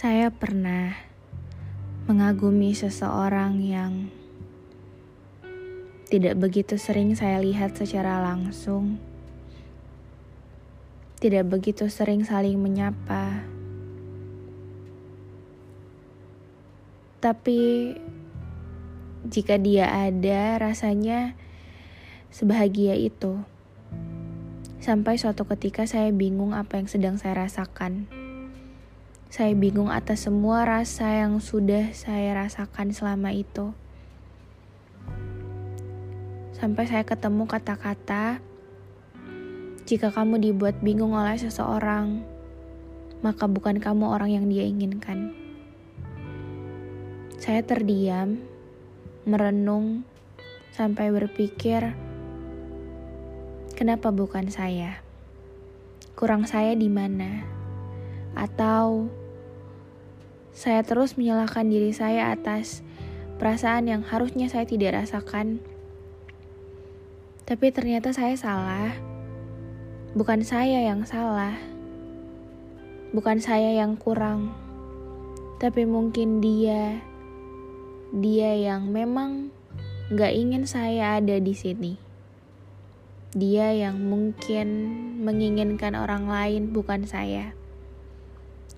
Saya pernah mengagumi seseorang yang tidak begitu sering saya lihat secara langsung, tidak begitu sering saling menyapa, tapi jika dia ada, rasanya sebahagia itu. Sampai suatu ketika saya bingung apa yang sedang saya rasakan. Saya bingung atas semua rasa yang sudah saya rasakan selama itu. Sampai saya ketemu kata-kata, "Jika kamu dibuat bingung oleh seseorang, maka bukan kamu orang yang dia inginkan." Saya terdiam, merenung, sampai berpikir, "Kenapa bukan saya? Kurang saya di mana?" Atau saya terus menyalahkan diri saya atas perasaan yang harusnya saya tidak rasakan. Tapi ternyata saya salah. Bukan saya yang salah. Bukan saya yang kurang. Tapi mungkin dia dia yang memang gak ingin saya ada di sini. Dia yang mungkin menginginkan orang lain, bukan saya.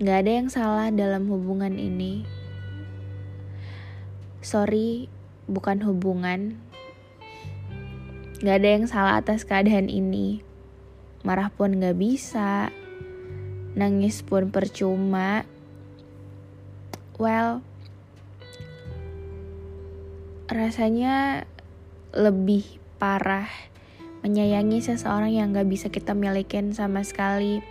Gak ada yang salah dalam hubungan ini. Sorry, bukan hubungan. Gak ada yang salah atas keadaan ini. Marah pun gak bisa. Nangis pun percuma. Well, rasanya lebih parah menyayangi seseorang yang gak bisa kita milikin sama sekali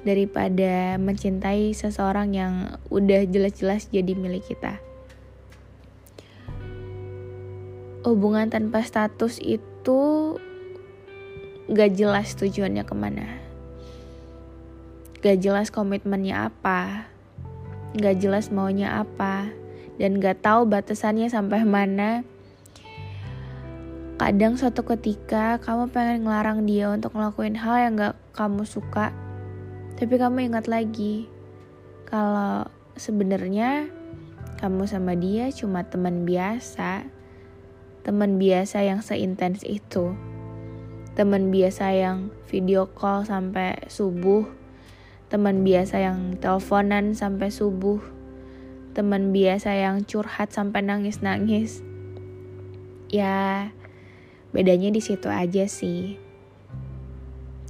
daripada mencintai seseorang yang udah jelas-jelas jadi milik kita. Hubungan tanpa status itu gak jelas tujuannya ke mana. Gak jelas komitmennya apa. Gak jelas maunya apa. Dan gak tahu batasannya sampai mana. Kadang suatu ketika kamu pengen ngelarang dia untuk ngelakuin hal yang gak kamu suka tapi kamu ingat lagi kalau sebenarnya kamu sama dia cuma teman biasa. Teman biasa yang seintens itu. Teman biasa yang video call sampai subuh. Teman biasa yang teleponan sampai subuh. Teman biasa yang curhat sampai nangis-nangis. Ya, bedanya di situ aja sih.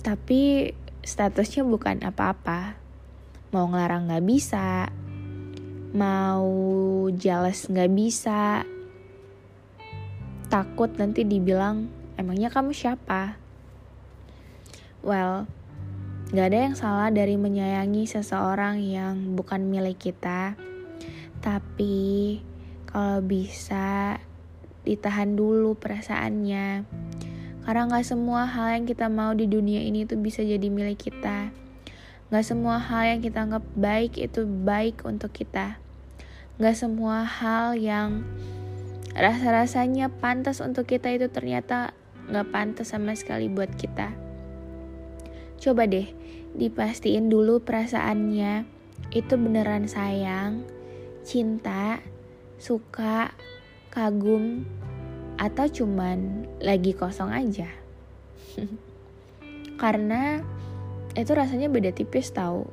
Tapi statusnya bukan apa-apa. Mau ngelarang gak bisa, mau jealous gak bisa, takut nanti dibilang, emangnya kamu siapa? Well, gak ada yang salah dari menyayangi seseorang yang bukan milik kita, tapi kalau bisa ditahan dulu perasaannya karena gak semua hal yang kita mau di dunia ini itu bisa jadi milik kita. Gak semua hal yang kita anggap baik itu baik untuk kita. Gak semua hal yang rasa-rasanya pantas untuk kita itu ternyata gak pantas sama sekali buat kita. Coba deh, dipastiin dulu perasaannya itu beneran sayang, cinta, suka, kagum, atau cuman lagi kosong aja? Karena itu rasanya beda tipis tau.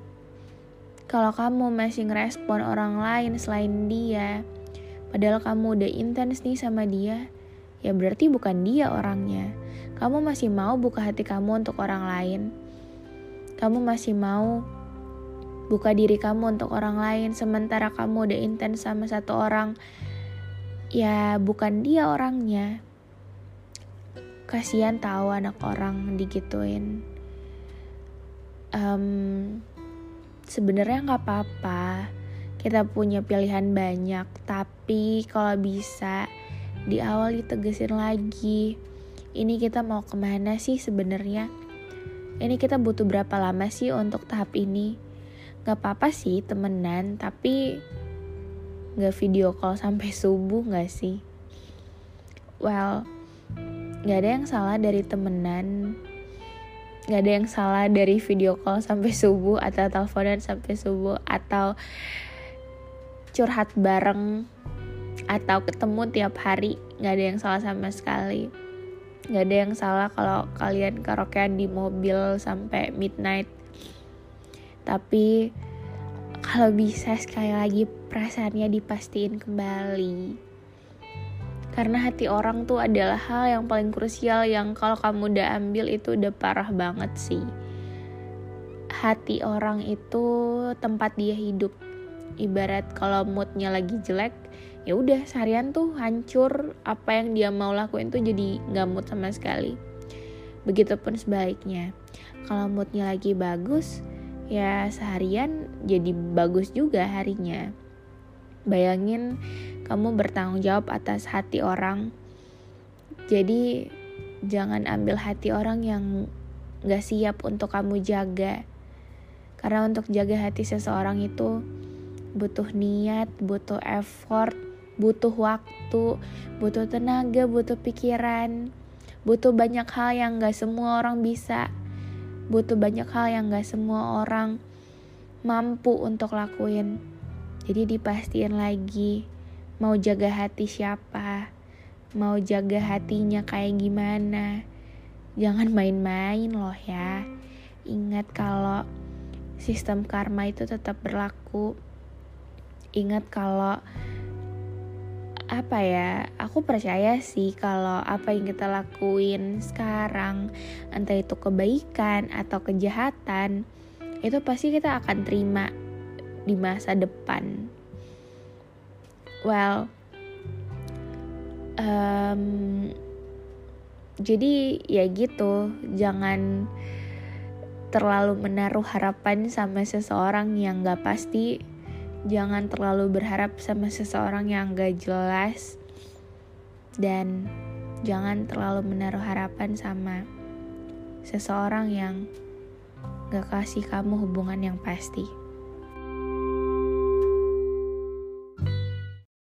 Kalau kamu masih ngerespon orang lain selain dia padahal kamu udah intens nih sama dia ya berarti bukan dia orangnya. Kamu masih mau buka hati kamu untuk orang lain. Kamu masih mau buka diri kamu untuk orang lain sementara kamu udah intens sama satu orang ya bukan dia orangnya. Kasihan tahu anak orang digituin. Um, sebenarnya nggak apa-apa. Kita punya pilihan banyak tapi kalau bisa di awal ditegesin lagi. Ini kita mau ke mana sih sebenarnya? Ini kita butuh berapa lama sih untuk tahap ini? Nggak apa-apa sih temenan tapi nggak video call sampai subuh nggak sih? Well nggak ada yang salah dari temenan. Nggak ada yang salah dari video call sampai subuh atau teleponan sampai subuh atau curhat bareng atau ketemu tiap hari. Nggak ada yang salah sama sekali. Nggak ada yang salah kalau kalian karaokean di mobil sampai midnight. Tapi kalau bisa sekali lagi perasaannya dipastiin kembali karena hati orang tuh adalah hal yang paling krusial yang kalau kamu udah ambil itu udah parah banget sih. Hati orang itu tempat dia hidup. Ibarat kalau moodnya lagi jelek, ya udah seharian tuh hancur apa yang dia mau lakuin tuh jadi nggak mood sama sekali. Begitupun sebaliknya. Kalau moodnya lagi bagus, ya seharian jadi bagus juga harinya. Bayangin kamu bertanggung jawab atas hati orang. Jadi jangan ambil hati orang yang gak siap untuk kamu jaga. Karena untuk jaga hati seseorang itu butuh niat, butuh effort, butuh waktu, butuh tenaga, butuh pikiran, butuh banyak hal yang gak semua orang bisa, butuh banyak hal yang gak semua orang mampu untuk lakuin. Jadi dipastiin lagi mau jaga hati siapa, mau jaga hatinya kayak gimana. Jangan main-main loh ya. Ingat kalau sistem karma itu tetap berlaku. Ingat kalau apa ya aku percaya sih kalau apa yang kita lakuin sekarang entah itu kebaikan atau kejahatan itu pasti kita akan terima di masa depan. Well, um, jadi ya gitu, jangan terlalu menaruh harapan sama seseorang yang gak pasti. Jangan terlalu berharap sama seseorang yang gak jelas. Dan jangan terlalu menaruh harapan sama seseorang yang gak kasih kamu hubungan yang pasti.